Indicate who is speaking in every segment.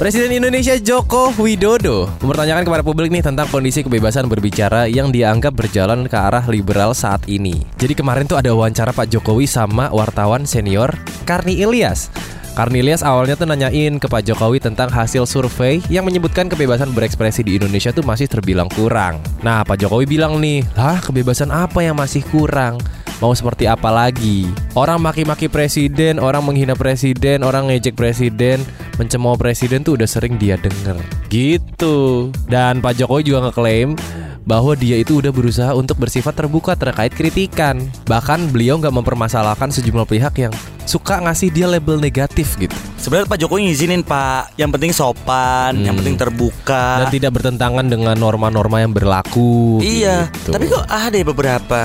Speaker 1: Presiden Indonesia Joko Widodo mempertanyakan kepada publik nih tentang kondisi kebebasan berbicara yang dianggap berjalan ke arah liberal saat ini. Jadi kemarin tuh ada wawancara Pak Jokowi sama wartawan senior Karni Ilyas. Karni Ilyas awalnya tuh nanyain ke Pak Jokowi tentang hasil survei yang menyebutkan kebebasan berekspresi di Indonesia tuh masih terbilang kurang. Nah, Pak Jokowi bilang nih, "Lah, kebebasan apa yang masih kurang?" Mau seperti apa lagi? Orang maki-maki presiden, orang menghina presiden, orang ngejek presiden, mencemooh presiden tuh udah sering dia denger. Gitu. Dan Pak Jokowi juga ngeklaim bahwa dia itu udah berusaha untuk bersifat terbuka terkait kritikan. Bahkan beliau nggak mempermasalahkan sejumlah pihak yang suka ngasih dia label negatif gitu.
Speaker 2: Sebenarnya Pak Jokowi ngizinin Pak, yang penting sopan, yang
Speaker 1: Hmm.
Speaker 2: penting terbuka.
Speaker 1: Dan tidak bertentangan dengan norma-norma yang berlaku.
Speaker 2: Iya,
Speaker 1: gitu.
Speaker 2: tapi kok ada ya beberapa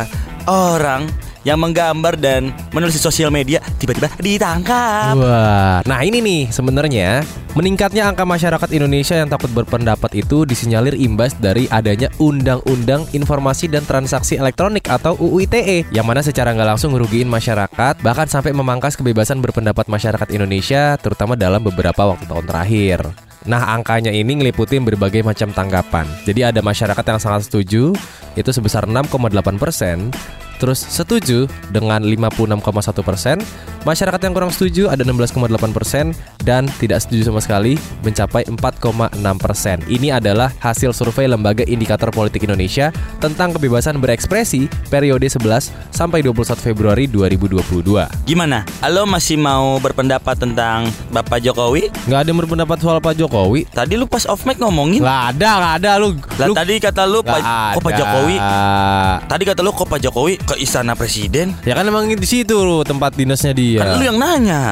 Speaker 2: orang yang menggambar dan menulis di sosial media tiba-tiba ditangkap.
Speaker 1: Wah, nah ini nih sebenarnya meningkatnya angka masyarakat Indonesia yang takut berpendapat itu disinyalir imbas dari adanya Undang-Undang Informasi dan Transaksi Elektronik atau UU ITE yang mana secara nggak langsung ngerugiin masyarakat bahkan sampai memangkas kebebasan berpendapat masyarakat Indonesia terutama dalam beberapa waktu tahun terakhir. Nah angkanya ini ngeliputin berbagai macam tanggapan Jadi ada masyarakat yang sangat setuju Itu sebesar 6,8 persen Terus setuju dengan 56,1 persen Masyarakat yang kurang setuju ada 16,8 persen Dan tidak setuju sama sekali mencapai 4,6 persen Ini adalah hasil survei Lembaga Indikator Politik Indonesia Tentang kebebasan berekspresi periode 11 sampai 21 Februari 2022
Speaker 2: Gimana? Halo masih mau berpendapat tentang Bapak Jokowi?
Speaker 1: Nggak ada yang berpendapat soal Pak Jokowi
Speaker 2: Tadi lu pas off mic ngomongin.
Speaker 1: Nggak ada, nggak ada lu
Speaker 2: Lah
Speaker 1: lu
Speaker 2: tadi kata lu Pak, kok Pak. Jokowi? Tadi kata lu kok Pak Jokowi ke istana presiden?
Speaker 1: Ya kan emang di situ tempat dinasnya dia.
Speaker 2: Kan lu yang nanya.